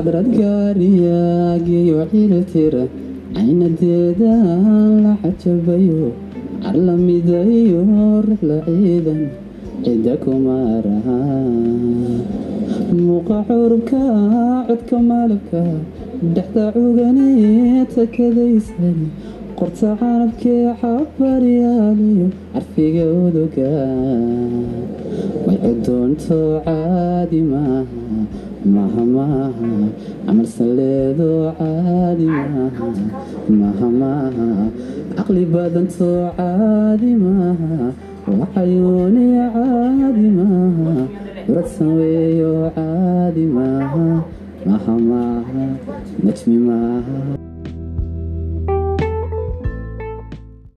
xadrad gaariyaagiyo xiltira caynadeeda la xajabayo carlamidayo rixla ciidan cidda kumaraha muuqa xurubka codka malabka dhexda cuganee takadaysan qorta canabkee xabaryaaliyo carfiga uduga way cudoonto caadi maaha maha maaha camal saleedo caadi maaha maha maaha caqli badanto caadi maaha waxayooni caadi maaha uradsan weeyo caadi maaha maha maaha najmi maaha